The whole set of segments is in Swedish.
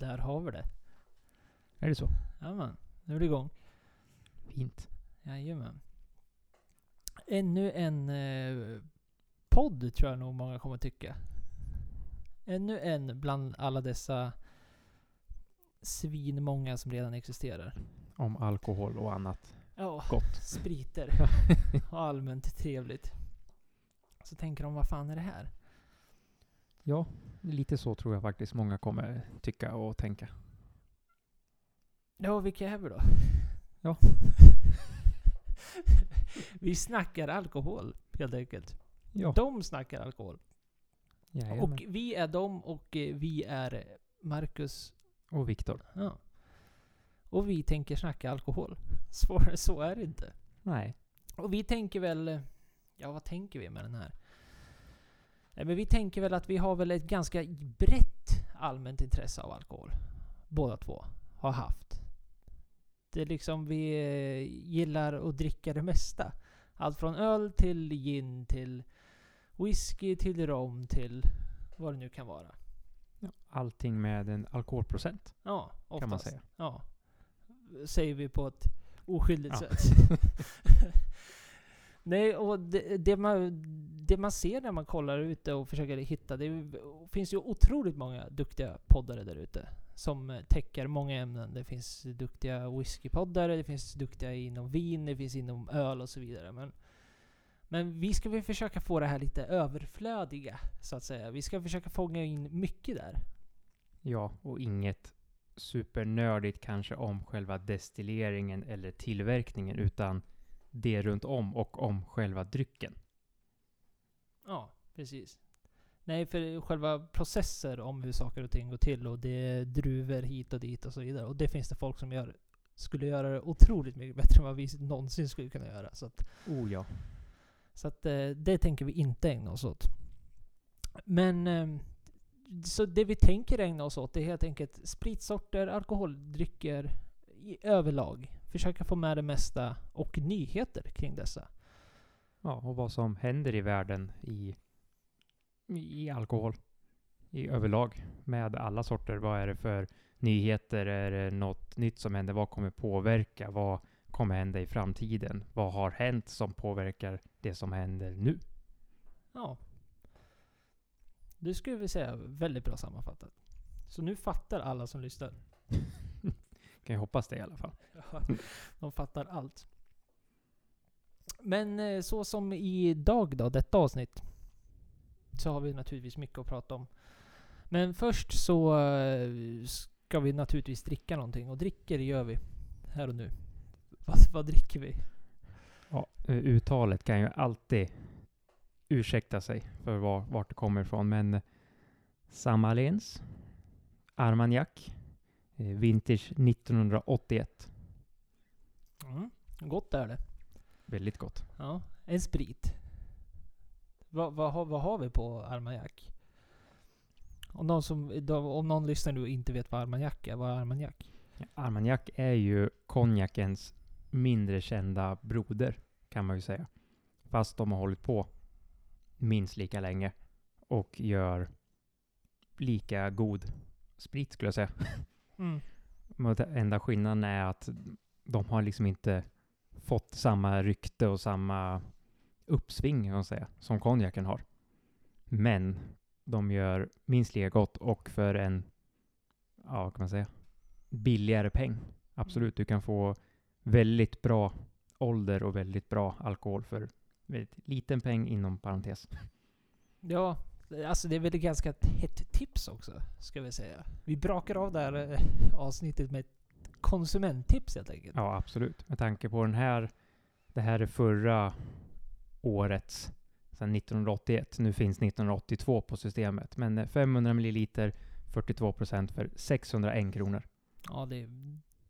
Där har vi det. Är det så? Jajamän, nu är det igång. Fint. Jajamän. Ännu en eh, podd tror jag nog många kommer tycka. Ännu en bland alla dessa svinmånga som redan existerar. Om alkohol och annat Ja, gott. spriter och allmänt trevligt. Så tänker de, vad fan är det här? Ja, lite så tror jag faktiskt många kommer tycka och tänka. Ja, vilka är vi då? Ja. vi snackar alkohol, helt enkelt. Ja. De snackar alkohol. Jajamän. Och vi är dem och eh, vi är Marcus. och Viktor. Ja. Och vi tänker snacka alkohol. Svårare så är det inte. Nej. Och vi tänker väl... Ja, vad tänker vi med den här? Nej, men vi tänker väl att vi har väl ett ganska brett allmänt intresse av alkohol. Båda två har haft. Det är liksom vi eh, gillar att dricka det mesta. Allt från öl till gin till whisky till rom till vad det nu kan vara. Allting med en alkoholprocent Ja, oftast. kan man säga. Ja. Säger vi på ett oskyldigt Ja. sätt. Nej, och det, det, man, det man ser när man kollar ute och försöker hitta, det finns ju otroligt många duktiga poddare där ute. Som täcker många ämnen. Det finns duktiga whiskypoddare, det finns duktiga inom vin, det finns inom öl och så vidare. Men, men vi ska väl försöka få det här lite överflödiga, så att säga. Vi ska försöka fånga in mycket där. Ja, och inget supernördigt kanske om själva destilleringen eller tillverkningen, utan det runt om och om själva drycken. Ja, precis. Nej, för själva processer om hur saker och ting går till och det är druvor hit och dit och så vidare. Och det finns det folk som gör, skulle göra det otroligt mycket bättre än vad vi någonsin skulle kunna göra. Så att, Oh ja. så att eh, det tänker vi inte ägna oss åt. Men eh, så det vi tänker ägna oss åt är helt enkelt spritsorter, alkoholdrycker i överlag. Försöka få med det mesta och nyheter kring dessa. Ja, och vad som händer i världen i, i alkohol i överlag med alla sorter. Vad är det för nyheter? Är det något nytt som händer? Vad kommer påverka? Vad kommer hända i framtiden? Vad har hänt som påverkar det som händer nu? Ja. Det skulle vi säga väldigt bra sammanfattat. Så nu fattar alla som lyssnar. Kan jag hoppas det i alla fall. De fattar allt. Men eh, så som idag då, detta avsnitt. Så har vi naturligtvis mycket att prata om. Men först så eh, ska vi naturligtvis dricka någonting. Och dricker gör vi. Här och nu. Vad, vad dricker vi? Ja, eh, uttalet kan ju alltid ursäkta sig för var, vart det kommer ifrån. Men Samalens Armagnac Vintage 1981. Mm. Gott är det. Väldigt gott. Ja, en sprit. Vad, har, vad har vi på Armagnac? Om någon, som, om någon lyssnar nu och inte vet vad Armagnac är, vad är Armagnac? Armagnac är ju konjakens mindre kända broder, kan man ju säga. Fast de har hållit på minst lika länge och gör lika god sprit skulle jag säga. Mm. Enda skillnaden är att de har liksom inte fått samma rykte och samma uppsving kan man säga, som konjaken har. Men de gör minst lika gott och för en, ja vad kan man säga, billigare peng. Absolut, du kan få väldigt bra ålder och väldigt bra alkohol för väldigt liten peng inom parentes. Ja, alltså det är väl ett ganska hett tips också, ska vi säga. Vi brakar av det här eh, avsnittet med ett konsumenttips helt enkelt. Ja, absolut. Med tanke på den här, det här är förra årets, sedan 1981. Nu finns 1982 på systemet. Men eh, 500 milliliter, 42 procent för 601 kronor. Ja, det,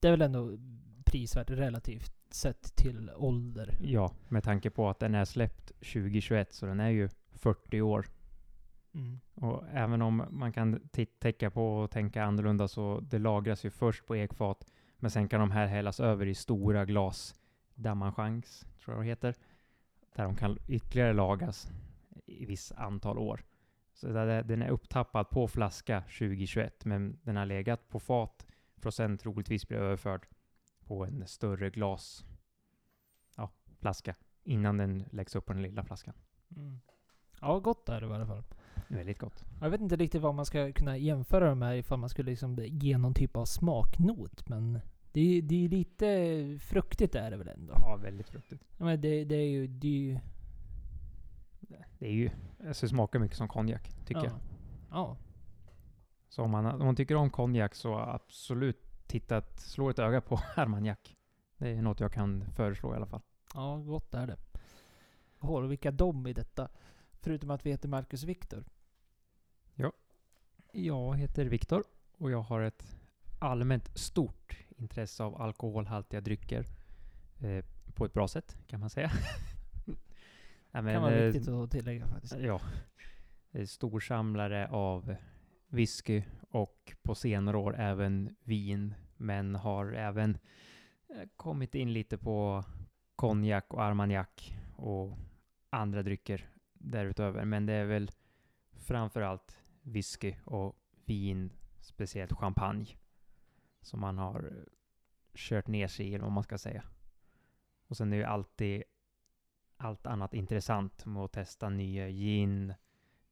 det är väl ändå prisvärt relativt sett till ålder. Ja, med tanke på att den är släppt 2021, så den är ju 40 år. Mm. Och även om man kan täcka på och tänka annorlunda så det lagras ju först på ekfat, men sen kan de här hällas över i stora glas, damanchans, tror jag det heter, där de kan ytterligare lagas i viss antal år. Så det- den är upptappad på flaska 2021, men den har legat på fat för att sen troligtvis bli överförd på en större glas ja, flaska innan den läggs upp på den lilla flaskan. Mm. Ja, gott är det i alla fall. Väldigt gott. Jag vet inte riktigt vad man ska kunna jämföra de här ifall man skulle liksom ge någon typ av smaknot. Men det är, det är lite fruktigt är det väl ändå. Ja, väldigt fruktigt. Ja, men det, det är ju... Det är ju Det är ju, alltså det smakar mycket som konjak, tycker ja. jag. Ja. Så om man, om man tycker om konjak så absolut titta ett, slå ett öga på Armagnac. Det är något jag kan föreslå i alla fall. Ja, gott är det. Håll vilka dom i detta. Förutom att vi heter Marcus Viktor. Jag heter Viktor och jag har ett allmänt stort intresse av alkoholhaltiga drycker. Eh, på ett bra sätt, kan man säga. ja, kan vara eh, viktigt att tillägga faktiskt. Ja. Är Storsamlare av whisky och på senare år även vin. Men har även eh, kommit in lite på konjak och armagnac och andra drycker därutöver. Men det är väl framförallt whisky och vin, speciellt champagne, som man har eh, kört ner sig i, eller vad man ska säga. Och sen är ju alltid allt annat intressant med att testa nya gin,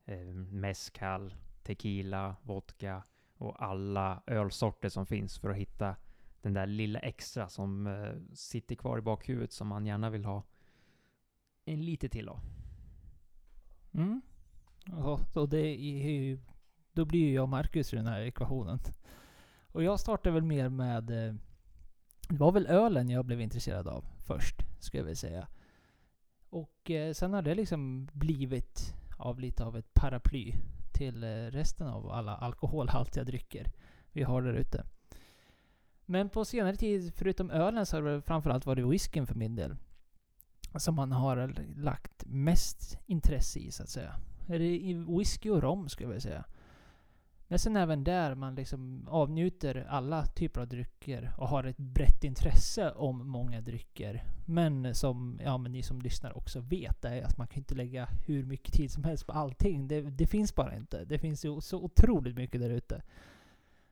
eh, mezcal, tequila, vodka och alla ölsorter som finns för att hitta den där lilla extra som eh, sitter kvar i bakhuvudet som man gärna vill ha en lite till av. Mm. Ja, så det är ju... Då blir ju jag och Marcus i den här ekvationen. Och jag startade väl mer med... Eh, det var väl ölen jag blev intresserad av först, skulle jag vilja säga. Och eh, sen har det liksom blivit av lite av ett paraply till eh, resten av alla alkoholhaltiga drycker vi har där ute. Men på senare tid, förutom ölen, så har det väl framförallt varit whiskyn för min del. Som man har lagt mest intresse i, så att säga. Eller i whisky och rom, skulle jag vilja säga. Men sen även där man liksom avnjuter alla typer av drycker och har ett brett intresse om många drycker. Men som ja, men ni som lyssnar också vet är att man kan inte lägga hur mycket tid som helst på allting. Det, det finns bara inte. Det finns ju så otroligt mycket där ute.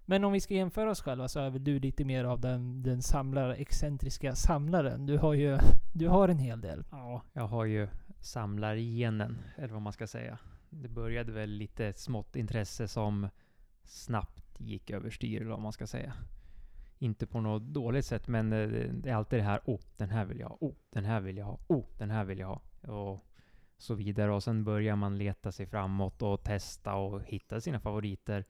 Men om vi ska jämföra oss själva så är väl du lite mer av den, den samlare, excentriska samlaren. Du har ju du har en hel del. Ja, jag har ju samlargenen, eller vad man ska säga. Det började väl lite smått intresse som snabbt gick överstyr, eller vad man ska säga. Inte på något dåligt sätt, men eh, det är alltid det här oh, den här vill jag ha, oh, den här vill jag ha, oh, den här vill jag ha. Och så vidare. Och sen börjar man leta sig framåt och testa och hitta sina favoriter.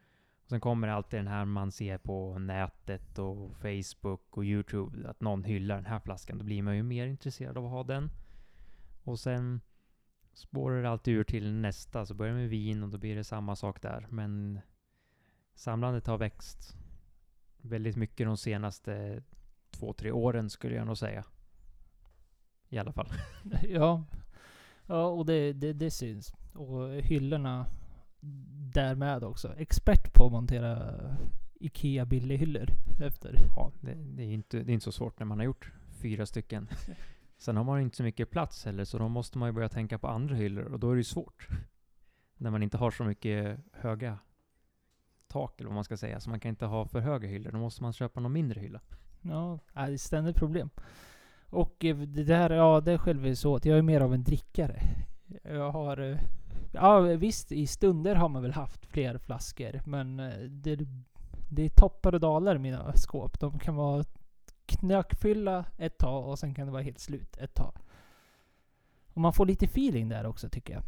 Och sen kommer alltid den här man ser på nätet och Facebook och Youtube, att någon hyllar den här flaskan. Då blir man ju mer intresserad av att ha den. Och sen spårar det alltid ur till nästa, så börjar med vin och då blir det samma sak där. Men samlandet har växt väldigt mycket de senaste två, tre åren skulle jag nog säga. I alla fall. Ja. Ja, och det, det, det syns. Och hyllorna därmed också. Expert på att montera IKEA billighyllor efter. Ja, det, det, är inte, det är inte så svårt när man har gjort fyra stycken. Sen har man inte så mycket plats heller, så då måste man ju börja tänka på andra hyllor och då är det ju svårt. När man inte har så mycket höga tak eller vad man ska säga, så man kan inte ha för höga hyllor. Då måste man köpa någon mindre hylla. Ja, det är ett ständigt problem. Och eh, det där, ja det skiljer sig åt. Jag är mer av en drickare. Jag har... Eh, ja visst, i stunder har man väl haft fler flaskor. Men eh, det, det är toppar och dalar i mina skåp. De kan vara knökfylla ett tag och sen kan det vara helt slut ett tag. Och man får lite feeling där också tycker jag.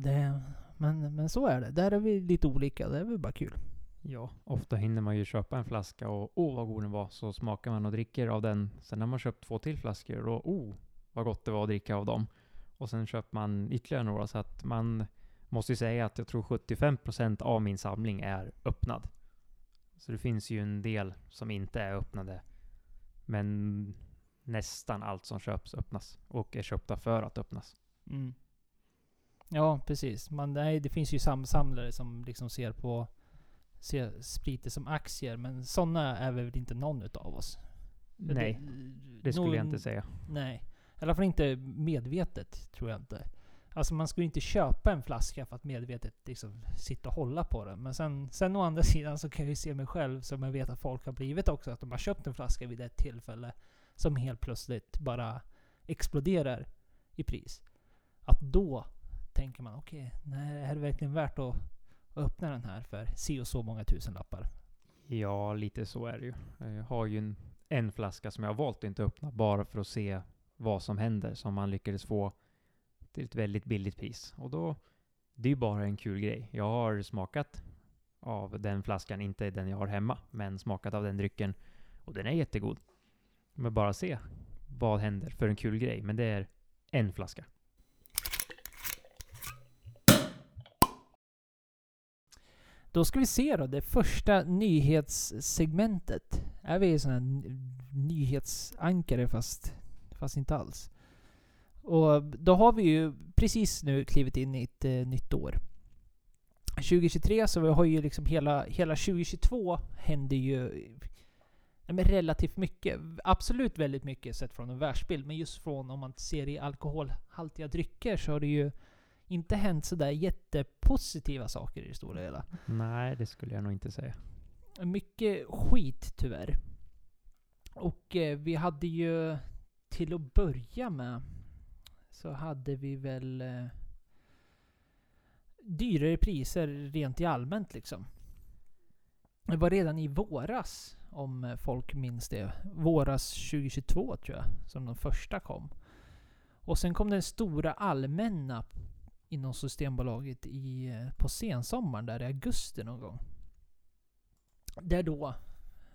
Det, men, men så är det. Där är vi lite olika. Det är väl bara kul. Ja, ofta hinner man ju köpa en flaska och åh vad god den var, så smakar man och dricker av den. Sen har man köpt två till flaskor och oh vad gott det var att dricka av dem. Och sen köper man ytterligare några så att man måste ju säga att jag tror 75% av min samling är öppnad. Så det finns ju en del som inte är öppnade. Men nästan allt som köps öppnas och är köpta för att öppnas. Mm. Ja, precis. Man, nej, det finns ju samsamlare som liksom ser på ser spriter som aktier. Men sådana är väl inte någon utav oss. Nej, Det, det skulle jag nog- inte säga. Nej. I alla fall inte medvetet, tror jag inte. Alltså man skulle inte köpa en flaska för att medvetet liksom sitta och hålla på den. Men sen, sen å andra sidan så kan jag ju se mig själv som jag vet att folk har blivit också. Att de har köpt en flaska vid ett tillfälle som helt plötsligt bara exploderar i pris. Att då tänker man okej, okay, är det verkligen värt att, att öppna den här för si och så många tusen lappar? Ja, lite så är det ju. Jag har ju en, en flaska som jag har valt att inte öppna bara för att se vad som händer som man lyckades få till ett väldigt billigt pris. Och då, det är ju bara en kul grej. Jag har smakat av den flaskan, inte den jag har hemma, men smakat av den drycken och den är jättegod. Men bara se vad händer för en kul grej. Men det är en flaska. Då ska vi se då, det första nyhetssegmentet. Är vi sådana här nyhetsankare fast, fast inte alls. Och då har vi ju precis nu klivit in i ett eh, nytt år. 2023, så vi har ju liksom hela, hela 2022 händer ju men relativt mycket. Absolut väldigt mycket sett från en världsbild. Men just från om man ser i alkoholhaltiga drycker så har det ju inte hänt sådär jättepositiva saker i det stora hela. Nej, det skulle jag nog inte säga. Mycket skit tyvärr. Och eh, vi hade ju till att börja med så hade vi väl eh, dyrare priser rent i allmänt liksom. Det var redan i våras, om folk minns det. Våras 2022 tror jag, som de första kom. Och sen kom den stora allmänna inom Systembolaget i, eh, på sensommaren, där i augusti någon gång. Där då,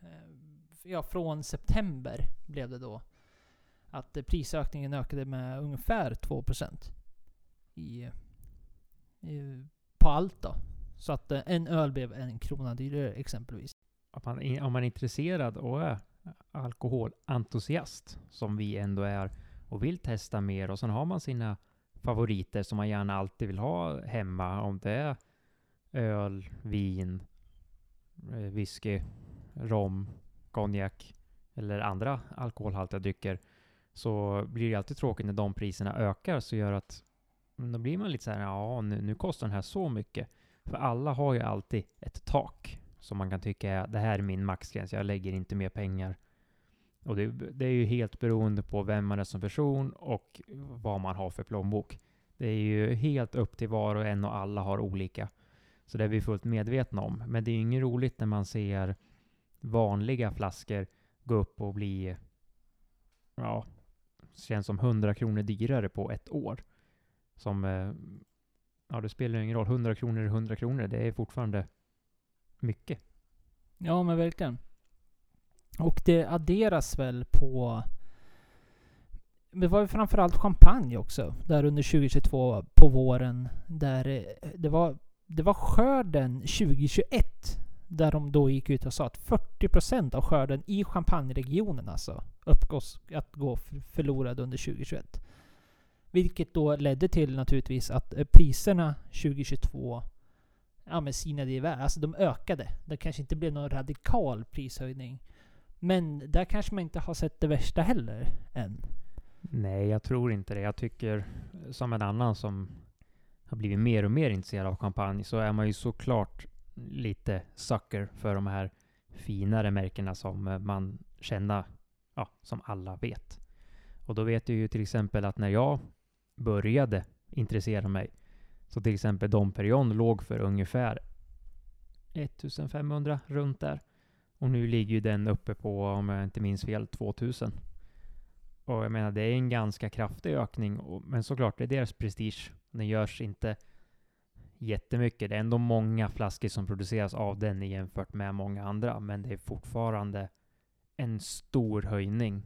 eh, ja från september blev det då att prisökningen ökade med ungefär 2% i, i, på allt då. Så att eh, en öl blev en krona dyrare exempelvis. Om man, om man är intresserad och är alkoholentusiast, som vi ändå är, och vill testa mer och sen har man sina favoriter som man gärna alltid vill ha hemma. Om det är öl, vin, eh, whisky, rom, konjak eller andra alkoholhaltiga drycker så blir det alltid tråkigt när de priserna ökar så gör att mm, då blir man lite så här, ja nu, nu kostar den här så mycket. För alla har ju alltid ett tak som man kan tycka är, det här är min maxgräns, jag lägger inte mer pengar. Och det, det, är ju helt beroende på vem man är som person och vad man har för plånbok. Det är ju helt upp till var och en och alla har olika. Så det är vi fullt medvetna om. Men det är ju inget roligt när man ser vanliga flaskor gå upp och bli, ja, känns som 100 kronor dyrare på ett år. Som, eh, ja det spelar ju ingen roll, 100 kronor är 100 kronor, det är fortfarande mycket. Ja men verkligen. Och det adderas väl på... Det var ju framförallt champagne också. Där under 2022 på våren. Där eh, det var, det var skörden 2021. Där de då gick ut och sa att 40% av skörden i champagneregionen alltså uppgås att gå förlorad under 2021. Vilket då ledde till naturligtvis att eh, priserna 2022 ja men sinade iväg. Alltså de ökade. Det kanske inte blev någon radikal prishöjning. Men där kanske man inte har sett det värsta heller än. Nej, jag tror inte det. Jag tycker som en annan som har blivit mer och mer intresserad av champagne så är man ju såklart lite sucker för de här finare märkena som man känner, ja, som alla vet. Och då vet jag ju till exempel att när jag började intressera mig så till exempel Dom Perignon låg för ungefär 1500 runt där. Och nu ligger ju den uppe på, om jag inte minns fel, 2000. Och jag menar, det är en ganska kraftig ökning. Men såklart, det är deras prestige. Den görs inte jättemycket. Det är ändå många flaskor som produceras av den jämfört med många andra. Men det är fortfarande en stor höjning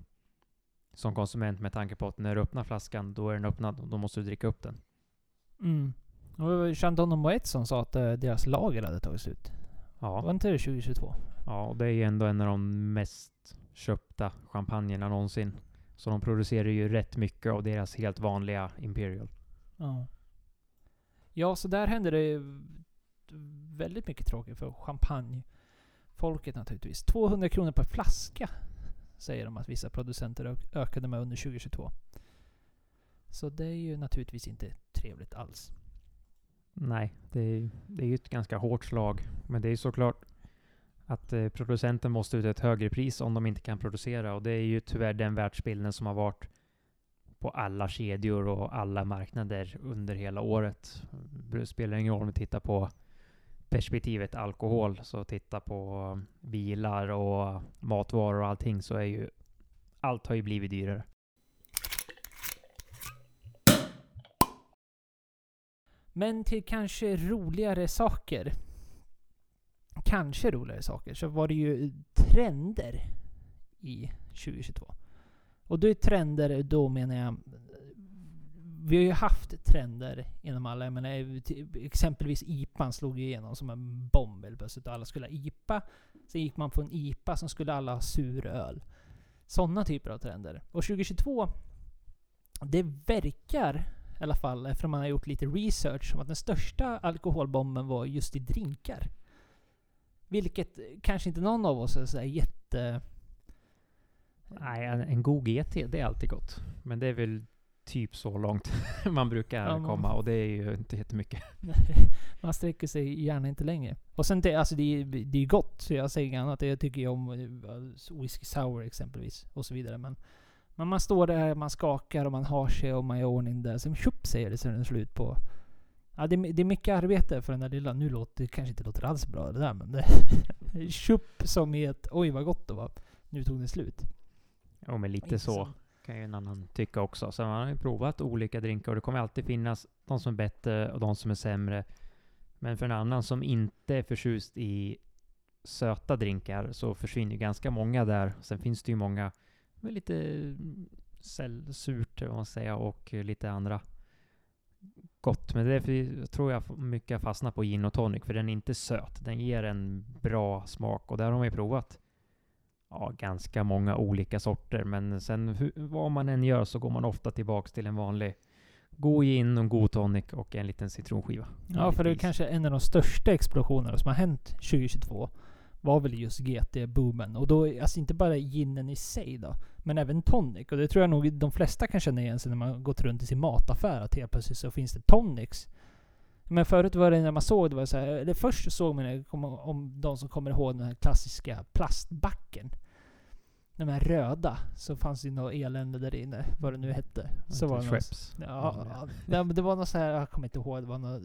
som konsument med tanke på att när du öppnar flaskan, då är den öppnad och då måste du dricka upp den. Mm. Och var Chandon Moet som sa att eh, deras lager hade tagit slut. Ja. Var inte det 2022? Ja, och det är ju ändå en av de mest köpta champagnerna någonsin. Så de producerar ju rätt mycket av deras helt vanliga Imperial. Ja. Ja, så där händer det väldigt mycket tråkigt för champagnefolket naturligtvis. 200 kronor per flaska säger de att vissa producenter ökade med under 2022. Så det är ju naturligtvis inte trevligt alls. Nej, det är, det är ju ett ganska hårt slag. Men det är såklart att eh, producenten måste ut ett högre pris om de inte kan producera. Och det är ju tyvärr den världsbilden som har varit på alla kedjor och alla marknader under hela året. Det spelar ingen roll om vi tittar på perspektivet alkohol, så titta på eh, bilar och matvaror och allting så är ju allt har ju blivit dyrare. Men till kanske roligare saker. Kanske roligare saker. Så var det ju trender i 2022. Och då är trender, då menar jag... Vi har ju haft trender inom alla. Jag menar, eh, exempelvis IPAn slog igenom som en bomb helt plötsligt. Alla skulle ha IPA. Sen gick man på en IPA som skulle alla ha suröl. Sådana typer av trender. Och 2022, det verkar i alla fall, efter man har gjort lite research, som att den största alkoholbomben var just i drinkar. Vilket kanske inte någon av oss är så jätte... Nej, en, en god GT, det är alltid gott. Men det är väl typ så långt man brukar ja, man, komma och det är ju inte jättemycket. man sträcker sig gärna inte längre. Och sen det, alltså det, det är gott, så jag säger inget annat. Jag tycker ju om eh, whisky sour exempelvis och så vidare. Men men man står där, man skakar och man har sig och man gör ordning där. Sen tjopp säger det så är det slut på... Ja, det, det är mycket arbete för den där lilla... Nu låter det kanske inte låter alls bra det där men det... tjopp som i ett oj vad gott det var. Nu tog det slut. Ja men lite så kan ju en annan tycka också. Så man har ju provat olika drinkar och det kommer alltid finnas de som är bättre och de som är sämre. Men för en annan som inte är förtjust i söta drinkar så försvinner ganska många där. Sen finns det ju många med lite sällsurt, vad man säger, och lite andra gott. Men därför tror jag mycket fastnar på gin och tonic, för den är inte söt. Den ger en bra smak och där har man ju provat ja, ganska många olika sorter. Men sen hur, vad man än gör så går man ofta tillbaks till en vanlig god gin, en god tonic och en liten citronskiva. Ja, för det är kanske en av de största explosionerna som har hänt 2022 var väl just GT-boomen. Och då, alltså inte bara ginen i sig då, men även tonic. Och det tror jag nog de flesta kan känna igen sig när man gått runt i sin mataffär. Att helt plötsligt så finns det tonics. Men förut var det när man såg det var så här, eller först såg man det, om de som kommer ihåg den här klassiska plastbacken. De här röda, så fanns det något elände där inne, vad det nu hette. Så var det Schweppes. Ja, ja, det var något så här, jag kommer inte ihåg, det var något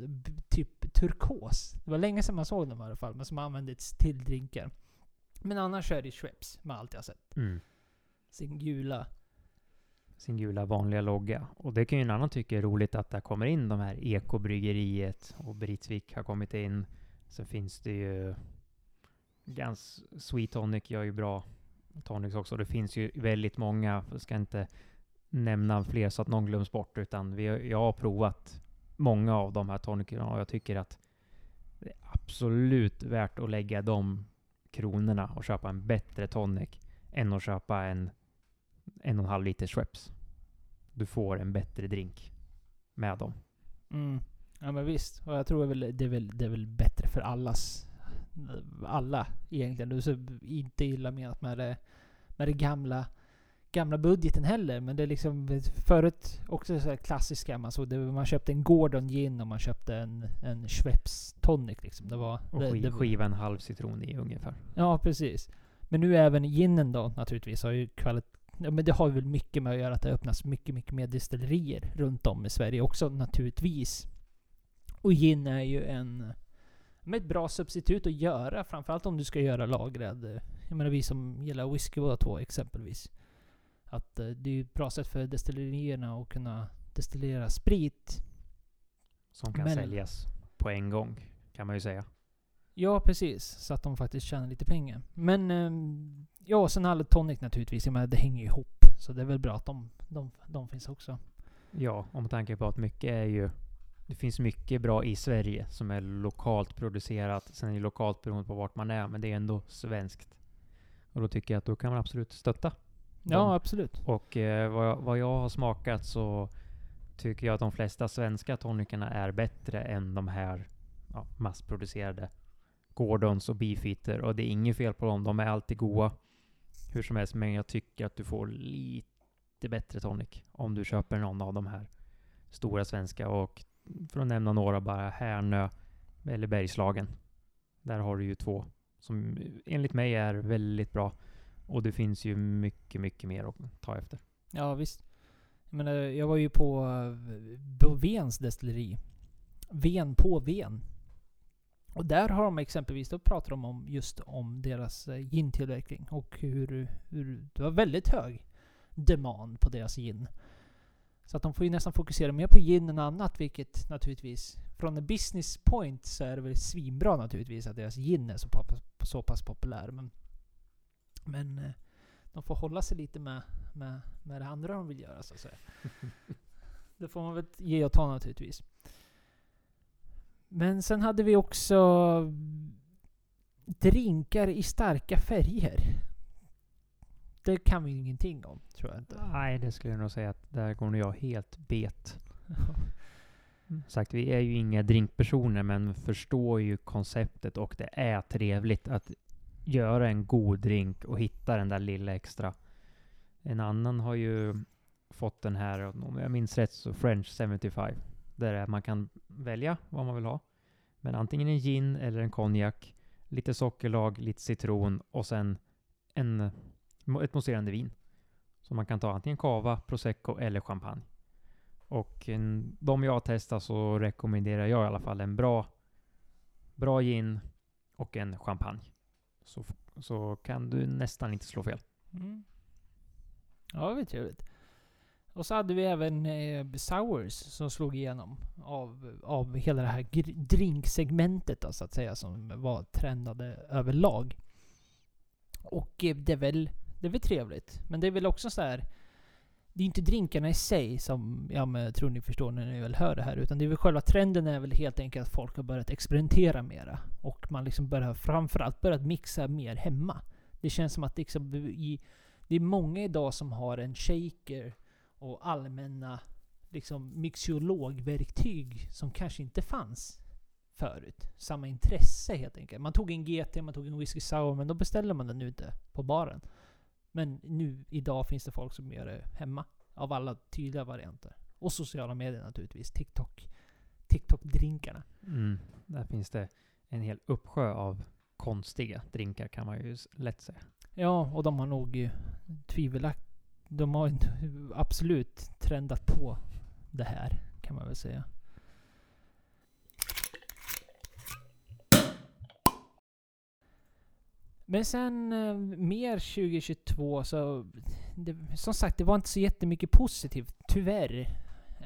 typ turkos. Det var länge sedan man såg dem i alla fall, men som användes till drinkar. Men annars är det Schweppes, med allt jag sett. Mm. Sin gula. Sin gula vanliga logga. Och det kan ju en annan tycka är roligt att det kommer in de här Ekobryggeriet och Britsvik har kommit in. Sen finns det ju Gans Sweet Tonic gör ju bra tonics också. Det finns ju väldigt många, jag ska inte nämna fler så att någon glöms bort, utan vi, jag har provat många av de här tonikerna och jag tycker att det är absolut värt att lägga de kronorna och köpa en bättre tonic än att köpa en en och en halv liter Schweppes. Du får en bättre drink med dem. Mm. Ja men visst. Och jag tror väl det är väl, det är väl bättre för allas alla egentligen. Du så inte illa menat med det, med det gamla, gamla budgeten heller. Men det är liksom förut också så klassiska. Man, såg det, man köpte en Gordon gin och man köpte en, en Schweppes tonic. Liksom. Det var, och det, det, skiva en halv citron i ungefär. Ja, precis. Men nu även ginen då naturligtvis har ju kvalitet Ja, men det har väl mycket med att göra att det öppnas mycket, mycket mer destillerier runt om i Sverige också naturligtvis. Och gin är ju en med ett bra substitut att göra. Framförallt om du ska göra lagrad. Jag menar vi som gillar whisky båda två exempelvis. Att eh, det är ett bra sätt för destillerierna att kunna destillera sprit. Som kan Men, säljas på en gång, kan man ju säga. Ja, precis. Så att de faktiskt tjänar lite pengar. Men ehm, ja, sen alla tonic naturligtvis. Jag menar, det hänger ju ihop. Så det är väl bra att de, de, de finns också. Ja, om tanke på att mycket är ju det finns mycket bra i Sverige som är lokalt producerat. Sen är det lokalt beroende på vart man är, men det är ändå svenskt. Och då tycker jag att då kan man absolut stötta. Ja, dem. absolut. Och eh, vad, jag, vad jag har smakat så tycker jag att de flesta svenska tonikerna är bättre än de här ja, massproducerade Gordons och Beefeater. Och det är inget fel på dem, de är alltid goda. Hur som helst, men jag tycker att du får lite bättre tonic om du köper någon av de här stora svenska. Och för att nämna några bara, Härnö eller Bergslagen. Där har du ju två som enligt mig är väldigt bra. Och det finns ju mycket, mycket mer att ta efter. Ja visst. Jag menar, jag var ju på, Bovens på Vens destilleri. Ven på Ven. Och där har de exempelvis, då pratar de om just om deras eh, gintillverkning och hur, hur det var väldigt hög demand på deras gin. Så att de får ju nästan fokusera mer på gin än annat, vilket naturligtvis från en business point så är det väl svinbra naturligtvis att deras gin är så pass, så pass populär. Men, men eh, de får hålla sig lite med, med, med det andra de vill göra så att säga. det får man väl ge och ta naturligtvis. Men sen hade vi också drinkar i starka färger. Det kan vi ingenting om, tror jag inte. Nej, det skulle jag nog säga att där går nog jag helt bet. Sagt, vi är ju inga drinkpersoner men förstår ju konceptet och det är trevligt att göra en god drink och hitta den där lilla extra. En annan har ju fått den här, om jag minns rätt, så French 75. Där man kan välja vad man vill ha. Men antingen en gin eller en konjak, lite sockerlag, lite citron och sen en, ett mousserande vin. Så man kan ta antingen cava, prosecco eller champagne. Och eh, en, de jag testar så rekommenderar jag i alla fall en bra, bra gin och en champagne. Så, så kan du nästan inte slå fel. Mm. Ja, det var trevligt. Och så hade vi även eh, Sours som slog igenom av, av hela det här drinksegmentet då, så att säga som var trendade överlag. Och eh, det är väl det är väl trevligt. Men det är väl också så här. Det är inte drinkarna i sig som ja, men, jag tror ni förstår när ni väl hör det här. Utan det är väl själva trenden är väl helt enkelt att folk har börjat experimentera mera. Och man liksom börjar framförallt börjat mixa mer hemma. Det känns som att liksom, i, det är många idag som har en shaker och allmänna liksom mixologverktyg som kanske inte fanns förut. Samma intresse helt enkelt. Man tog en GT, man tog en whisky sour, men då beställer man den ute på baren. Men nu, idag finns det folk som gör det hemma. Av alla tydliga varianter. Och sociala medier naturligtvis. TikTok. TikTok-drinkarna. Mm. Där finns det en hel uppsjö av konstiga drinkar kan man ju lätt säga. Ja, och de har nog tvivelaktigt de har absolut trendat på det här, kan man väl säga. Men sen eh, mer 2022 så... Det, som sagt, det var inte så jättemycket positivt, tyvärr.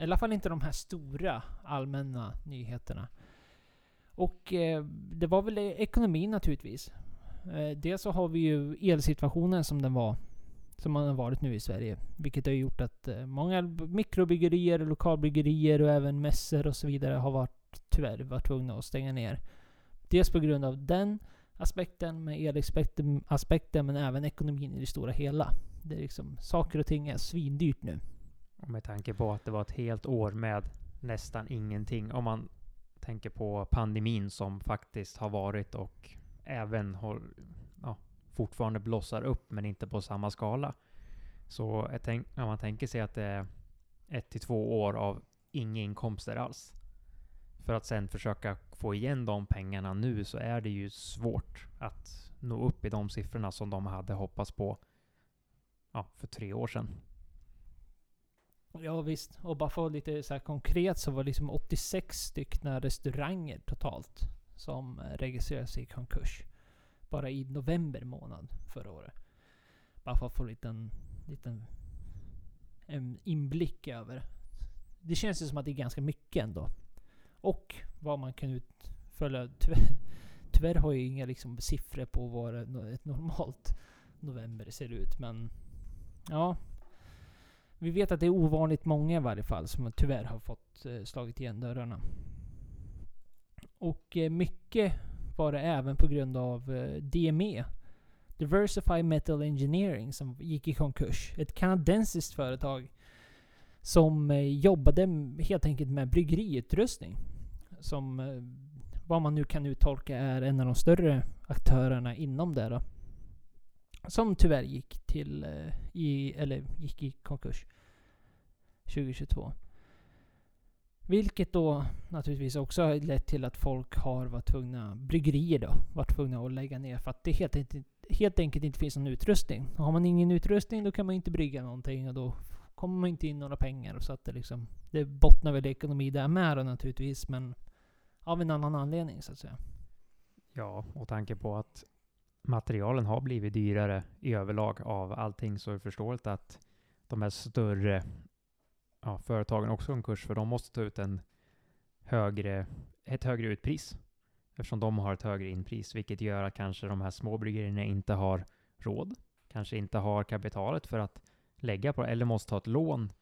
I alla fall inte de här stora allmänna nyheterna. Och eh, det var väl ekonomin naturligtvis. Eh, dels så har vi ju elsituationen som den var som man har varit nu i Sverige. Vilket har gjort att eh, många mikrobryggerier, lokalbryggerier och även mässor och så vidare har varit, tyvärr varit tvungna att stänga ner. Dels på grund av den aspekten med elaspekten men även ekonomin i det stora hela. Det är liksom, saker och ting är svindyrt nu. Och med tanke på att det var ett helt år med nästan ingenting. Om man tänker på pandemin som faktiskt har varit och även har fortfarande blossar upp, men inte på samma skala. Så jag tänk, om man tänker sig att det är ett till två år av inga inkomster alls. För att sen försöka få igen de pengarna nu så är det ju svårt att nå upp i de siffrorna som de hade hoppats på ja, för tre år sedan. Ja visst, och bara för lite så konkret så var det liksom 86 stycken restauranger totalt som eh, registrerades i konkurs bara i november månad förra året. Bara för att få en liten, liten en inblick över. Det känns ju som att det är ganska mycket ändå. Och vad man kan utfölja. Tyvärr, tyvärr har jag inga liksom siffror på vad ett normalt november ser ut. Men ja. Vi vet att det är ovanligt många i varje fall som tyvärr har fått eh, slagit igen dörrarna. Och eh, mycket var det även på grund av eh, DME. Diversify Metal Engineering som gick i konkurs. Ett kanadensiskt företag som eh, jobbade helt enkelt med bryggeriutrustning. Som eh, vad man nu kan uttolka är en av de större aktörerna inom det då. Som tyvärr gick till, eh, i, eller gick i konkurs 2022. Vilket då naturligtvis också har lett till att folk har varit tvungna, bryggerier då, varit tvungna att lägga ner för att det helt enkelt, helt enkelt inte finns någon utrustning. Och har man ingen utrustning då kan man inte brygga någonting och då kommer man inte in några pengar. Så att det liksom, det bottnar väl i ekonomi där med då naturligtvis, men av en annan anledning så att säga. Ja, och tanke på att materialen har blivit dyrare i överlag av allting så är det förståeligt att de här större ja, företagen också har en kurs för de måste ta ut en högre, ett högre utpris eftersom de har ett högre inpris, vilket gör att kanske de här små bryggerierna inte har råd, kanske inte har kapitalet för att lägga på det, eller måste ta ett lån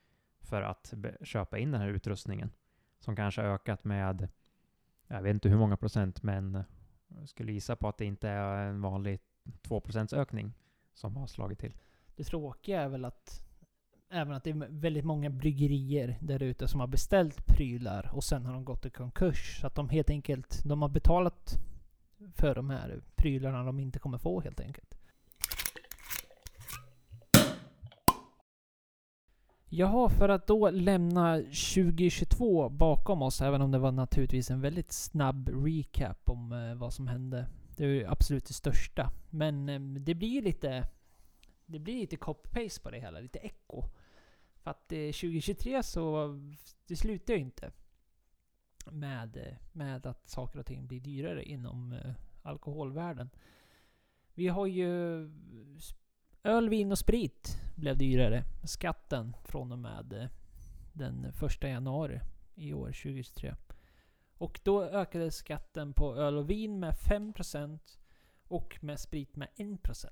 för att köpa in den här utrustningen som kanske ökat med, jag vet inte hur många procent, men eh, jag skulle gissa på att det inte är en vanlig 2% ökning som har slagit till. Det tråkiga är väl att även att det är väldigt många bryggerier där ute som har beställt prylar och sen har de gått i konkurs. Så att de helt enkelt, de har betalat för de här prylarna de inte kommer få helt enkelt. Jaha, för att då lämna 2022 bakom oss, även om det var naturligtvis en väldigt snabb recap om eh, vad som hände. Det är ju absolut det största. Men eh, det blir lite... Det blir lite copy-paste på det hela, lite echo. För att eh, 2023 så... Det slutar ju inte. Med, eh, med att saker och ting blir dyrare inom eh, alkoholvärlden. Vi har ju Öl, vin och sprit blev dyrare. Skatten från och med eh, den 1 januari i år, 2023. Och då ökade skatten på öl och vin med 5% och med sprit med 1%.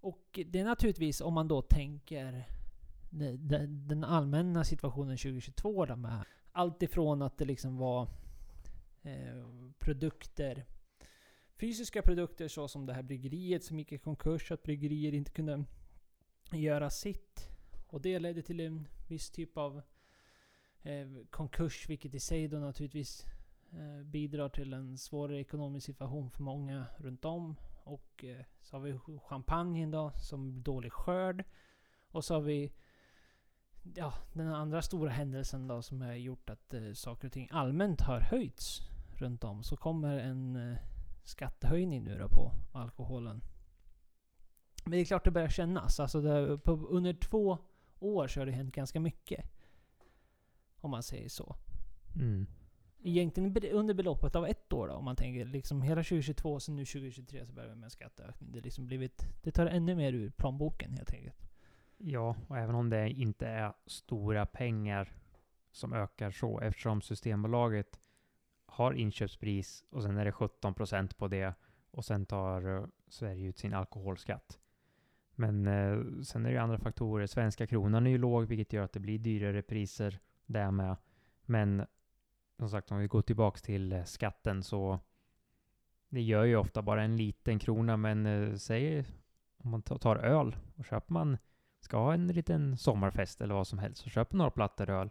Och det är naturligtvis om man då tänker den allmänna situationen 2022 där med allt ifrån att det liksom var eh, produkter fysiska produkter så som det här bryggeriet som gick i konkurs, att bryggerier inte kunde göra sitt. Och det ledde till en viss typ av eh, konkurs, vilket i sig då naturligtvis eh, bidrar till en svårare ekonomisk situation för många runt om. Och eh, så har vi champagnen då, som dålig skörd. Och så har vi ja, den andra stora händelsen då som har gjort att eh, saker och ting allmänt har höjts runt om. Så kommer en eh, skattehöjning nu då på alkoholen. Men det är klart det börjar kännas. Alltså det, på, under två år så har det hänt ganska mycket. Om man säger så. Mm. Egentligen under beloppet av ett år då, om man tänker liksom hela 2022 och sen nu 2023 så börjar vi med en skatteökning. Det, liksom blivit, det tar ännu mer ur plånboken helt enkelt. Ja, och även om det inte är stora pengar som ökar så, eftersom Systembolaget har inköpspris och sen är det 17 procent på det och sen tar eh, Sverige ut sin alkoholskatt. Men eh, sen är det ju andra faktorer. Svenska kronan är ju låg, vilket gör att det blir dyrare priser där med. Men som sagt, om vi går tillbaks till eh, skatten så det gör ju ofta bara en liten krona, men eh, säg om man tar öl och köper man, ska ha en liten sommarfest eller vad som helst, så köper några plattor öl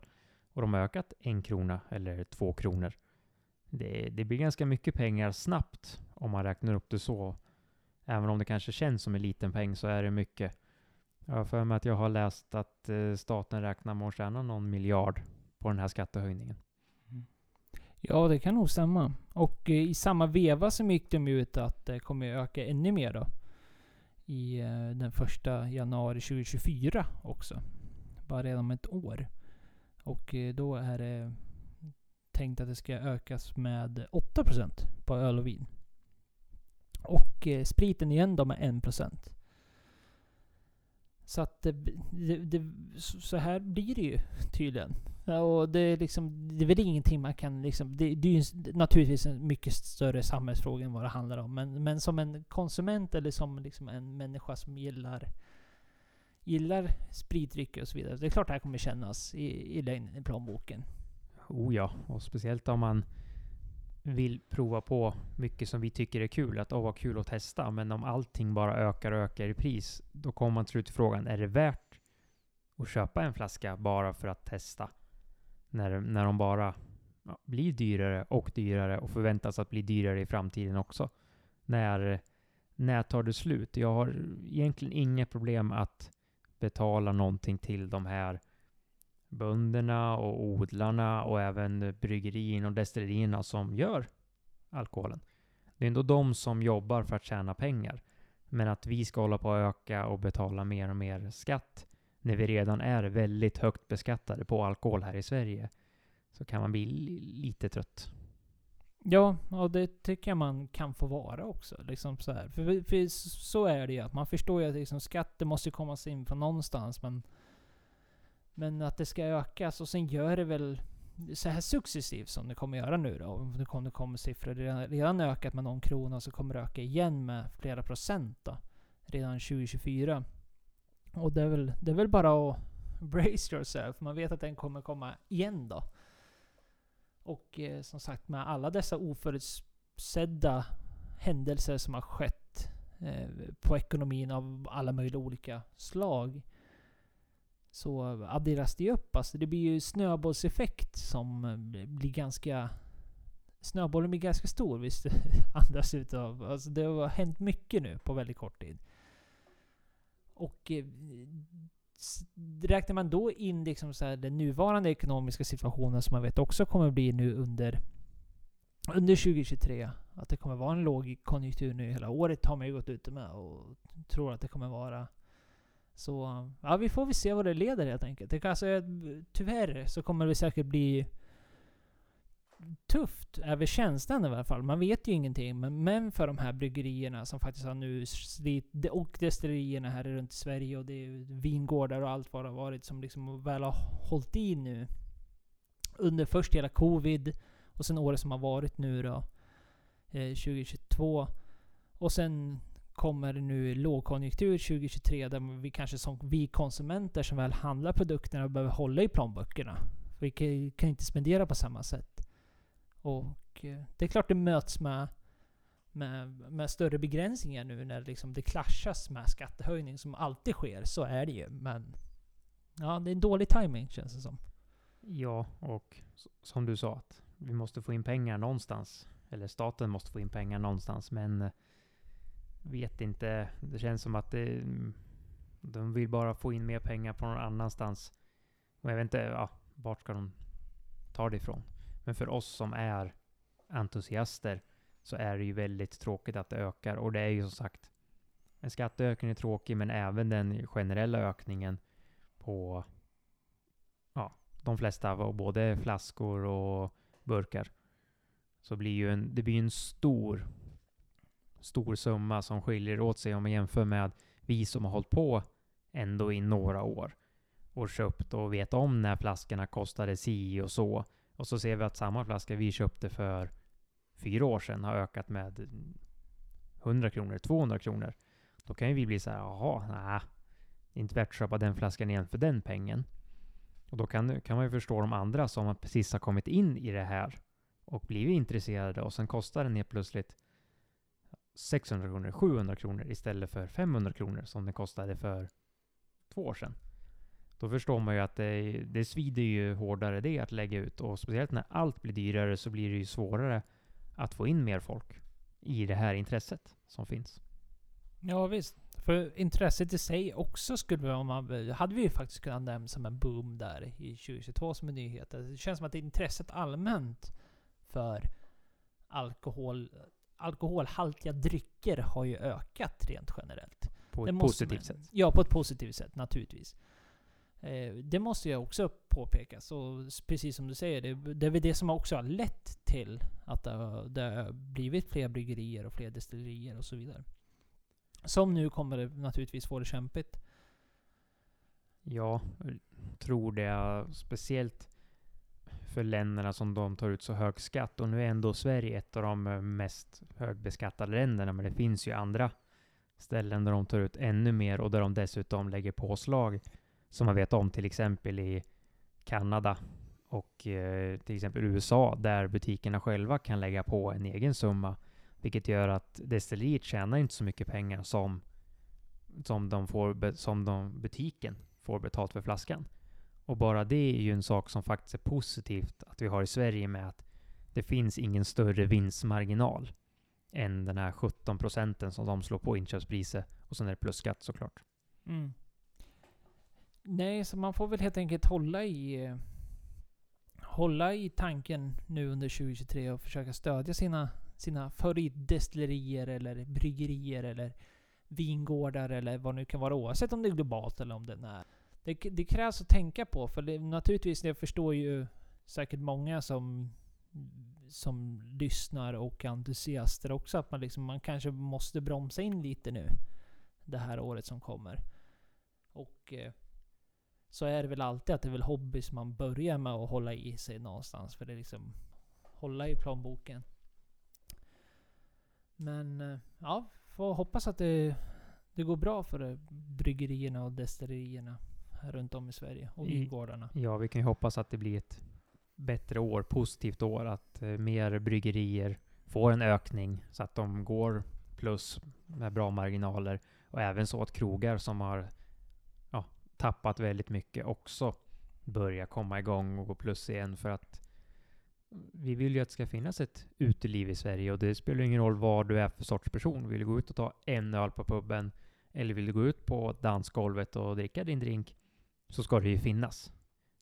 och de har ökat en krona eller två kronor det, det blir ganska mycket pengar snabbt om man räknar upp det så. Även om det kanske känns som en liten peng så är det mycket. Jag har för mig att jag har läst att eh, staten räknar med att tjäna någon miljard på den här skattehöjningen. Mm. Ja, det kan nog stämma. Och eh, i samma veva så gick de ut att det kommer öka ännu mer då. I den första januari 2024 också. Bara redan om ett år. Och då är det tänkt att det ska ökas med 8% på öl och vin. Och eh, spriten igen då med 1%. Så att det, det, det, så här blir det ju tydligen. Och det är liksom, det är väl ingenting man kan liksom, det, det är ju naturligtvis en mycket större samhällsfråga än vad det handlar om. Men, men som en konsument eller som liksom en människa som gillar gillar spritdrycker och så vidare. Det är klart det här kommer kännas i, i längden i plånboken. Oh ja, och speciellt om man vill prova på mycket som vi tycker är kul. Att åh, vad kul att testa. Men om allting bara ökar och ökar i pris, då kommer man till slut till frågan, är det värt att köpa en flaska bara för att testa? När, när de bara ja, blir dyrare och dyrare och förväntas att bli dyrare i framtiden också. När, när tar det slut? Jag har egentligen inga problem att betala någonting till de här bönderna och odlarna och även bryggerierna och destillerierna som gör alkoholen. Det är ändå de som jobbar för att tjäna pengar. Men att vi ska hålla på att öka och betala mer och mer skatt när vi redan är väldigt högt beskattade på alkohol här i Sverige så kan man bli lite trött. Ja, och det tycker jag man kan få vara också. Liksom så här. För, för så är det ju. Att man förstår ju att liksom skatter måste komma in från någonstans. Men, men att det ska ökas och sen gör det väl så här successivt som det kommer göra nu då. Nu kommer det kommer siffror redan, redan ökat med någon krona så kommer det öka igen med flera procent då. Redan 2024. Och det är väl, det är väl bara att brace yourself. Man vet att den kommer komma igen då. Och eh, som sagt med alla dessa oförutsedda händelser som har skett eh, på ekonomin av alla möjliga olika slag. Så adderas det upp. Alltså det blir ju snöbollseffekt som eh, blir ganska... Snöbollen blir ganska stor visst andas utav. Alltså det har hänt mycket nu på väldigt kort tid. Och eh, räknar man då in liksom så här den nuvarande ekonomiska situationen som man vet också kommer bli nu under, under 2023. Att det kommer vara en låg konjunktur nu hela året har man ju gått ut med och tror att det kommer vara. Så ja, vi får väl se vad det leder helt enkelt. Det kan, alltså, tyvärr så kommer det säkert bli tufft över känslan i alla fall. Man vet ju ingenting. Men, men för de här bryggerierna som faktiskt har nu slit, och destillerierna här runt Sverige och det är vingårdar och allt vad det har varit som liksom väl har hållit i nu. Under först hela covid och sen året som har varit nu då. Eh, 2022. Och sen kommer nu lågkonjunktur 2023 där vi kanske som vi konsumenter som väl handlar produkterna behöver hålla i plånböckerna. Vi kan inte spendera på samma sätt. Och eh, det är klart det möts med, med, med större begränsningar nu när liksom det klaschas med skattehöjning som alltid sker. Så är det ju. Men ja, det är en dålig timing känns det som. Ja, och som du sa, att vi måste få in pengar någonstans. Eller staten måste få in pengar någonstans. Men eh, vet inte. Det känns som att det, de vill bara få in mer pengar från någon annanstans. Och jag vet inte, ja, vart ska de ta det ifrån? Men för oss som är entusiaster så är det ju väldigt tråkigt att det ökar. Och det är ju som sagt, en skatteökning är tråkig, men även den generella ökningen på ja, de flesta, både flaskor och burkar. Så blir ju en, det blir en stor, stor summa som skiljer åt sig om man jämför med vi som har hållit på ändå i några år och köpt och vet om när flaskorna kostade si och så och så ser vi att samma flaska vi köpte för fyra år sedan har ökat med 100 kronor, 200 kronor. Då kan ju vi bli så här, jaha, nej, det är inte värt att köpa den flaskan igen för den pengen. Och då kan, kan man ju förstå de andra som precis har kommit in i det här och blivit intresserade och sen kostar den helt plötsligt 600 kronor, 700 kronor istället för 500 kronor som den kostade för två år sedan. Då förstår man ju att det, det svider ju hårdare det att lägga ut. Och speciellt när allt blir dyrare så blir det ju svårare att få in mer folk i det här intresset som finns. Ja visst. För intresset i sig också skulle om man, hade vi ju faktiskt kunnat nämna som en boom där i 2022 som en nyhet. Det känns som att intresset allmänt för alkohol, alkoholhaltiga drycker har ju ökat rent generellt. På ett positivt man, sätt? Ja, på ett positivt sätt naturligtvis. Eh, det måste jag också påpeka. Så precis som du säger, det, det är väl det som också har lett till att det har, det har blivit fler bryggerier och fler destillerier och så vidare. Som nu kommer det naturligtvis få det kämpigt. Ja, tror det. Speciellt för länderna som de tar ut så hög skatt. Och nu är ändå Sverige ett av de mest högbeskattade länderna. Men det finns ju andra ställen där de tar ut ännu mer och där de dessutom lägger påslag som man vet om, till exempel i Kanada och eh, till exempel USA, där butikerna själva kan lägga på en egen summa, vilket gör att destilleriet tjänar inte så mycket pengar som, som, de får, som de, butiken får betalt för flaskan. Och bara det är ju en sak som faktiskt är positivt att vi har i Sverige med att det finns ingen större vinstmarginal än den här 17 procenten som de slår på inköpspriset och sen är det plusskatt såklart. Mm. Nej, så man får väl helt enkelt hålla i hålla i tanken nu under 2023 och försöka stödja sina, sina favoritdestillerier eller bryggerier eller vingårdar eller vad det nu kan vara oavsett om det är globalt eller om det är det, det krävs att tänka på för det, naturligtvis, jag förstår ju säkert många som som lyssnar och entusiaster också att man liksom, man kanske måste bromsa in lite nu. Det här året som kommer. Och eh, så är det väl alltid att det är väl hobbys man börjar med att hålla i sig någonstans. För det är liksom hålla i plånboken. Men eh, ja, får hoppas att det, det går bra för bryggerierna och destillerierna runt om i Sverige. Och vingårdarna. Ja, vi kan ju hoppas att det blir ett bättre år, positivt år. Att eh, mer bryggerier får en ökning så att de går plus med bra marginaler. Och även så att krogar som har ja, tappat väldigt mycket också börjar komma igång och gå plus igen. För att vi vill ju att det ska finnas ett uteliv i Sverige och det spelar ingen roll vad du är för sorts person. Vill du gå ut och ta en öl på puben eller vill du gå ut på dansgolvet och dricka din drink så ska det ju finnas.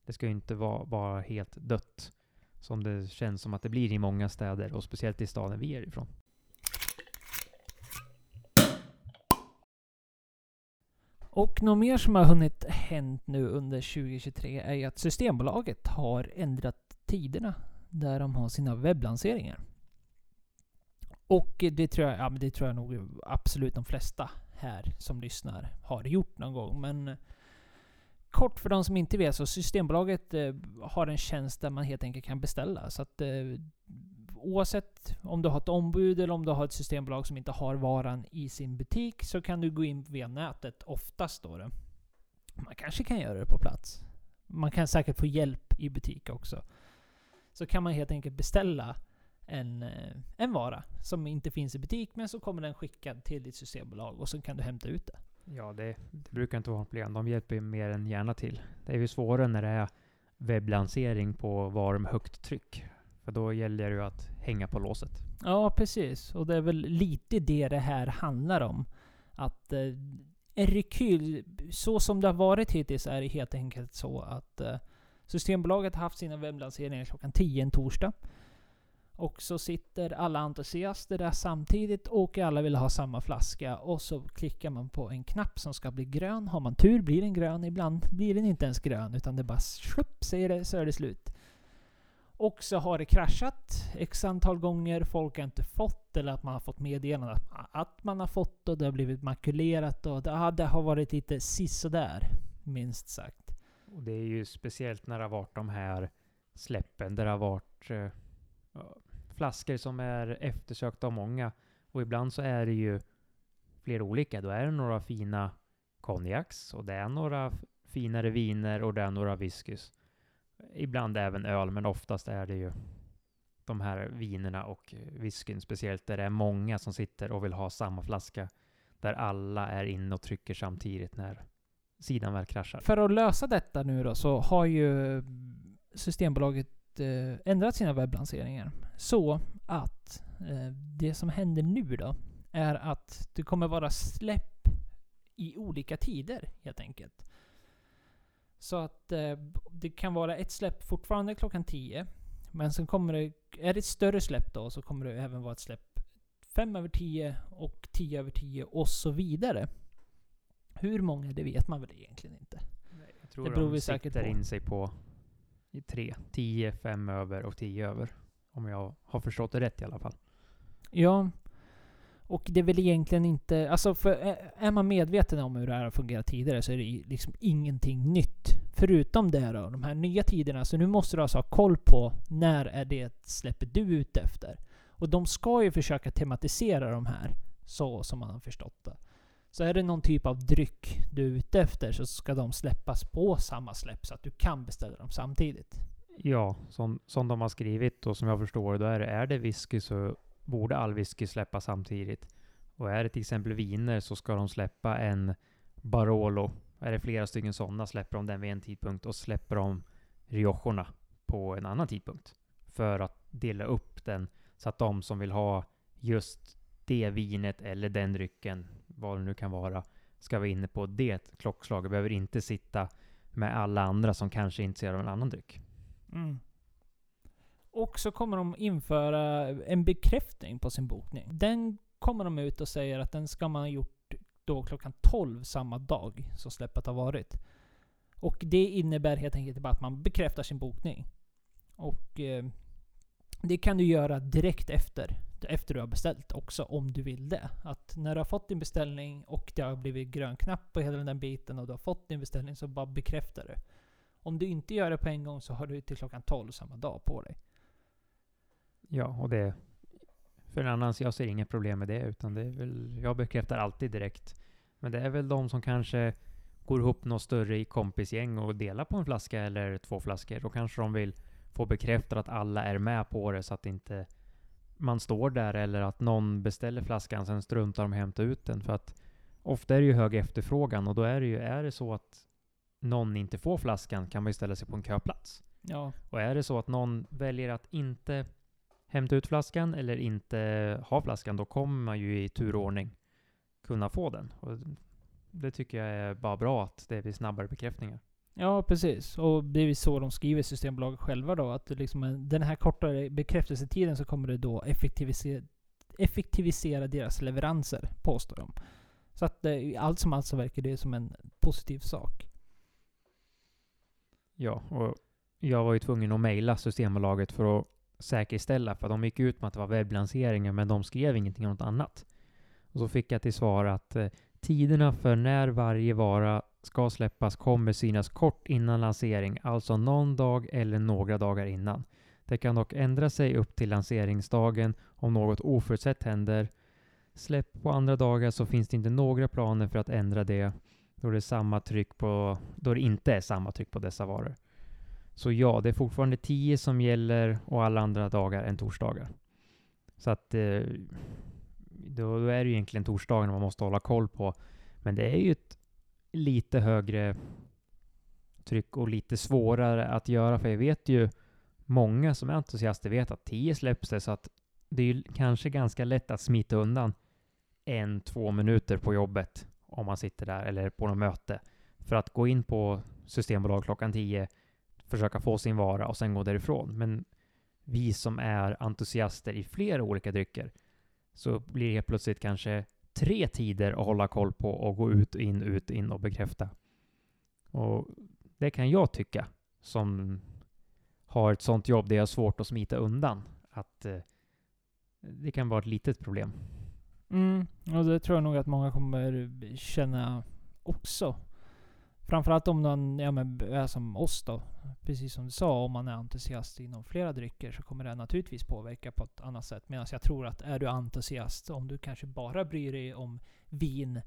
Det ska ju inte vara, vara helt dött som det känns som att det blir i många städer och speciellt i staden vi är ifrån. Och något mer som har hunnit hänt nu under 2023 är ju att Systembolaget har ändrat tiderna där de har sina webblanseringar. Och det tror jag, ja, det tror jag nog absolut de flesta här som lyssnar har gjort någon gång. Men kort för de som inte vet så Systembolaget eh, har en tjänst där man helt enkelt kan beställa. Så att eh, oavsett om du har ett ombud eller om du har ett systembolag som inte har varan i sin butik så kan du gå in via nätet oftast då. Det. Man kanske kan göra det på plats. Man kan säkert få hjälp i butik också. Så kan man helt enkelt beställa en, eh, en vara som inte finns i butik men så kommer den skickad till ditt systembolag och så kan du hämta ut det. Ja, det, det brukar inte vara något problem. De hjälper ju mer än gärna till. Det är ju svårare när det är webblansering på varor med högt tryck. För då gäller det ju att hänga på låset. Ja, precis. Och det är väl lite det det här handlar om. Att eh, en rekyl, så som det har varit hittills, är det helt enkelt så att eh, Systembolaget har haft sina webblanseringar klockan 10 en torsdag. Och så sitter alla entusiaster där samtidigt och alla vill ha samma flaska. Och så klickar man på en knapp som ska bli grön. Har man tur blir den grön. Ibland blir den inte ens grön utan det bara slupp säger det så är det slut. Och så har det kraschat x antal gånger. Folk har inte fått eller att man har fått meddelande att man har fått och det har blivit makulerat och det, det har varit lite sisådär. Minst sagt. Och det är ju speciellt när det har varit de här släppen där det har varit eh, flaskor som är eftersökta av många. Och ibland så är det ju flera olika. Då är det några fina konjaks och det är några finare viner och det är några whiskys. Ibland även öl, men oftast är det ju de här vinerna och whiskyn speciellt där det är många som sitter och vill ha samma flaska. Där alla är inne och trycker samtidigt när sidan väl kraschar. För att lösa detta nu då så har ju Systembolaget eh, ändrat sina webblanseringar. Så att eh, det som händer nu då är att det kommer vara släpp i olika tider helt enkelt. Så att eh, det kan vara ett släpp fortfarande klockan 10. Men sen kommer det, är det ett större släpp då så kommer det även vara ett släpp 5 över 10 och 10 över 10 och så vidare. Hur många det vet man väl egentligen inte. Nej, jag tror det beror de säkert på. in sig på i tre. 10, 5 över och 10 över. Om jag har förstått det rätt i alla fall. Ja. Och det är väl egentligen inte... Alltså, för är man medveten om hur det här har fungerat tidigare så är det liksom ingenting nytt. Förutom det då, de här nya tiderna. Så nu måste du alltså ha koll på när är det släppet du är ute efter. Och de ska ju försöka tematisera de här så som man har förstått det. Så är det någon typ av dryck du är ute efter så ska de släppas på samma släpp så att du kan beställa dem samtidigt. Ja, som, som de har skrivit och som jag förstår då är det, är det whisky så borde all whisky släppas samtidigt. Och är det till exempel viner så ska de släppa en Barolo. Är det flera stycken sådana släpper de den vid en tidpunkt och släpper de Riojorna på en annan tidpunkt. För att dela upp den så att de som vill ha just det vinet eller den drycken vad det nu kan vara, ska vara inne på det klockslaget. Behöver inte sitta med alla andra som kanske är intresserade av en annan dryck. Mm. Och så kommer de införa en bekräftning på sin bokning. Den kommer de ut och säger att den ska man ha gjort då klockan 12 samma dag som släppet har varit. Och det innebär helt enkelt bara att man bekräftar sin bokning. Och eh, det kan du göra direkt efter, efter du har beställt också, om du vill det. Att när du har fått din beställning och det har blivit grön knapp på hela den där biten och du har fått din beställning så bara bekräftar du. Om du inte gör det på en gång så har du till klockan 12 samma dag på dig. Ja, och det... För en annan, jag ser inget problem med det, utan det är väl... Jag bekräftar alltid direkt. Men det är väl de som kanske går ihop något större i kompisgäng och delar på en flaska eller två flaskor. Då kanske de vill få bekräftat att alla är med på det så att inte man står där eller att någon beställer flaskan sen struntar de hämta ut den. För att ofta är det ju hög efterfrågan och då är det ju, är det så att någon inte får flaskan kan man ju ställa sig på en köplats. Ja. Och är det så att någon väljer att inte hämta ut flaskan eller inte ha flaskan, då kommer man ju i turordning kunna få den. Och det tycker jag är bara bra att det blir snabbare bekräftningar. Ja, precis. Och det är ju så de skriver Systembolaget själva då. Att liksom eh, den här kortare bekräftelsetiden så kommer det då effektivisera, effektivisera deras leveranser, påstår de. Så att eh, det, allt som allt så verkar det som en positiv sak. Ja, och jag var ju tvungen att mejla Systembolaget för att säkerställa, för de gick ut med att det var webblanseringar, men de skrev ingenting om något annat. Och så fick jag till svar att eh, tiderna för när varje vara ska släppas kommer synas kort innan lansering, alltså någon dag eller några dagar innan. Det kan dock ändra sig upp till lanseringsdagen om något oförutsett händer. Släpp på andra dagar så finns det inte några planer för att ändra det, då det, är samma tryck på, då det inte är samma tryck på dessa varor. Så ja, det är fortfarande 10 som gäller och alla andra dagar än torsdagar. Så att eh, då, då är det ju egentligen torsdagen man måste hålla koll på. Men det är ju ett lite högre tryck och lite svårare att göra. För jag vet ju många som är entusiaster vet att 10 släpps det så att det är ju kanske ganska lätt att smita undan en, två minuter på jobbet om man sitter där eller på något möte. För att gå in på Systembolag klockan 10 försöka få sin vara och sen gå därifrån. Men vi som är entusiaster i flera olika drycker så blir det helt plötsligt kanske tre tider att hålla koll på och gå ut, in, ut, in och bekräfta. Och det kan jag tycka som har ett sånt jobb där jag har svårt att smita undan. Att eh, det kan vara ett litet problem. Mm, och det tror jag nog att många kommer känna också. Framförallt om man ja, men, är som oss då. Precis som du sa, om man är entusiast inom flera drycker så kommer det naturligtvis påverka på ett annat sätt. Medan jag tror att är du entusiast, om du kanske bara bryr dig om vin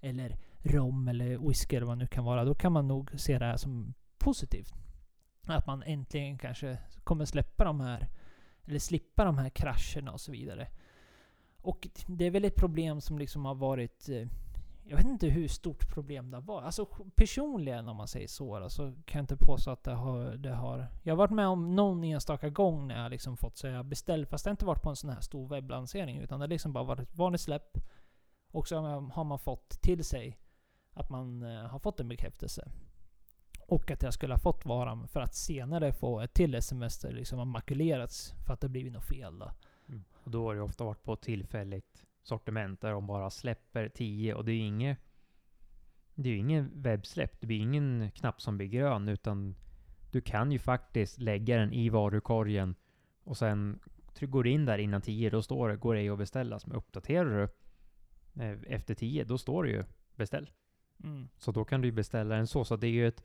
eller rom eller whisky eller vad det nu kan vara, då kan man nog se det här som positivt. Att man äntligen kanske kommer släppa de här, eller slippa de här krascherna och så vidare. Och det är väl ett problem som liksom har varit... Eh, jag vet inte hur stort problem det var. Alltså personligen om man säger så, då, så kan jag inte påstå att det har, det har... Jag har varit med om någon enstaka gång när jag liksom fått säga beställ, fast det har inte varit på en sån här stor webblansering, utan det har liksom bara varit ett vanligt släpp. Och så har man- fått till sig att man eh, har fått en bekräftelse. Och att jag skulle ha fått varan för att senare få ett till sms där liksom har makulerats för att det blivit något fel då. Mm. Och då har det ofta varit på tillfälligt sortiment där de bara släpper 10 och det är inget det är ju ingen webbsläpp. Det blir ingen knapp som blir grön utan du kan ju faktiskt lägga den i varukorgen och sen går du in där innan 10 då står det går det att beställas. Men uppdaterar du eh, efter 10 då står det ju beställ. Mm. Så då kan du ju beställa den så. Så det är ju ett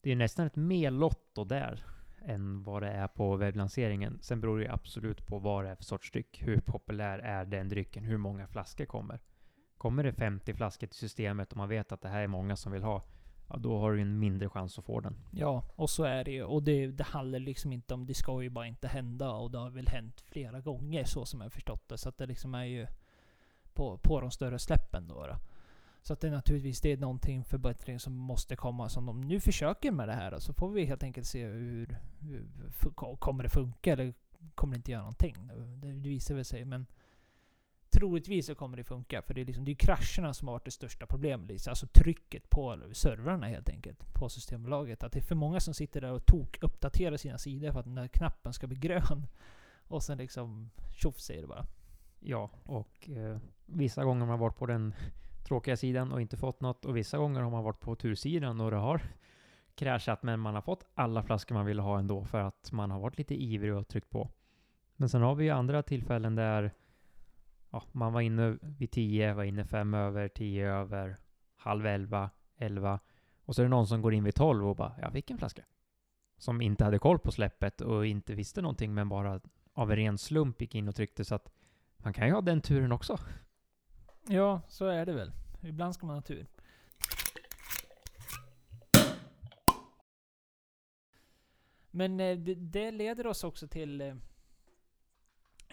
det är nästan ett mer lotto där än vad det är på webblanseringen. Sen beror det ju absolut på vad det är för sorts dryck. Hur populär är den drycken? Hur många flaskor kommer? Kommer det 50 flaskor till systemet och man vet att det här är många som vill ha, ja då har du ju en mindre chans att få den. Ja, och så är det ju. Och det, det handlar liksom inte om... Det ska ju bara inte hända. Och det har väl hänt flera gånger så som jag har förstått det. Så att det liksom är ju på, på de större släppen då. då. Så att det är naturligtvis det är någonting förbättring som måste komma som de nu försöker med det här. Så får vi helt enkelt se hur, hur kommer det funka eller kommer det inte göra någonting. Det, visar väl sig. Men troligtvis så kommer det funka. För det är, liksom, det är krascherna som har varit det största problemet. Alltså trycket på servrarna helt enkelt. På Systembolaget. Att det är för många som sitter där och tok uppdaterar sina sidor för att den där knappen ska bli grön. Och sen liksom tjoff säger det bara. Ja, och eh, vissa gånger har man varit på den tråkiga sidan och inte fått något. Och vissa gånger har man varit på tursidan och det har kraschat. Men man har fått alla flaskor man ville ha ändå för att man har varit lite ivrig och tryckt på. Men sen har vi ju andra tillfällen där ja, man var inne vid 10, var inne fem över, 10 över, halv 11, 11. Och så är det någon som går in vid 12 och bara, jag fick en flaska. Som inte hade koll på släppet och inte visste någonting men bara av en ren slump gick in och tryckte så att man kan ju ha den turen också. Ja, så är det väl. Ibland ska man ha tur. Men eh, det, det leder oss också till eh,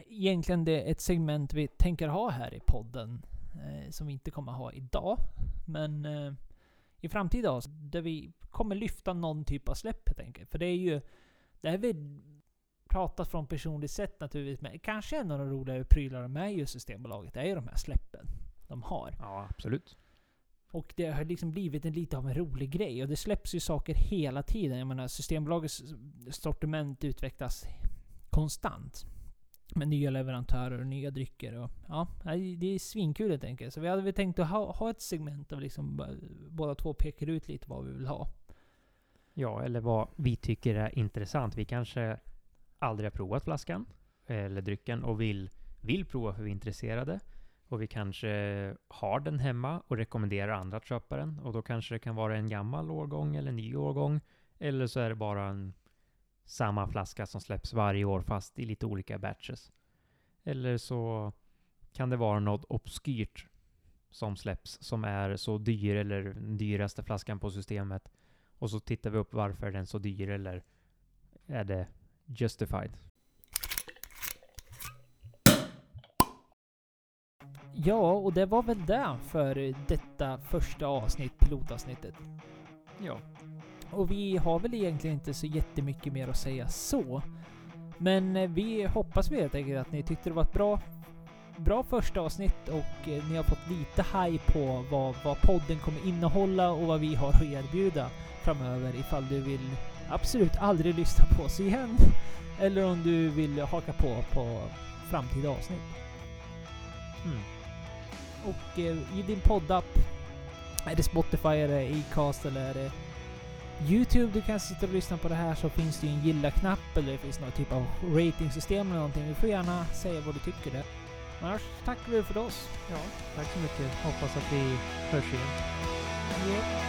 egentligen det ett segment vi tänker ha här i podden. Eh, som vi inte kommer ha idag. Men eh, i framtida där vi kommer lyfta någon typ av släpp helt enkelt. För det är ju... Det här vi pratat från personligt sätt naturligtvis. Men kanske en av de roligare prylarna med just Systembolaget är ju de här släppen de har. Ja, absolut. Och det har liksom blivit en, lite av en rolig grej. Och det släpps ju saker hela tiden. Jag menar, Systembolagets sortiment utvecklas konstant. Med nya leverantörer och nya drycker. Och, ja, det är svinkul helt enkelt. Så vi hade väl tänkt att ha, ha ett segment där liksom båda två pekar ut lite vad vi vill ha. Ja, eller vad vi tycker är intressant. Vi kanske aldrig har provat flaskan eller drycken och vill, vill prova för vi är intresserade. Och vi kanske har den hemma och rekommenderar andra att köpa den. Och då kanske det kan vara en gammal årgång eller en ny årgång. Eller så är det bara en samma flaska som släpps varje år fast i lite olika batches. Eller så kan det vara något obskyrt som släpps som är så dyr eller den dyraste flaskan på systemet. Och så tittar vi upp varför den är så dyr eller är det justified? Ja, och det var väl det för detta första avsnitt, pilotavsnittet. Ja. Och vi har väl egentligen inte så jättemycket mer att säga så. Men eh, vi hoppas helt enkelt att ni tyckte det var ett bra, bra första avsnitt och eh, ni har fått lite haj på vad, vad podden kommer innehålla och vad vi har att erbjuda framöver ifall du vill absolut aldrig lyssna på oss igen. Eller om du vill haka på på framtida avsnitt. Mm och eh, i din poddapp. Är det Spotify, är det Acast eller är det Youtube du kan sitta och lyssna på det här så finns det ju en gilla-knapp eller det finns någon typ av rating-system eller någonting. Du får gärna säga vad du tycker där. Men annars tackar vi för oss. Ja, tack så mycket. Hoppas att vi hörs igen. Yeah.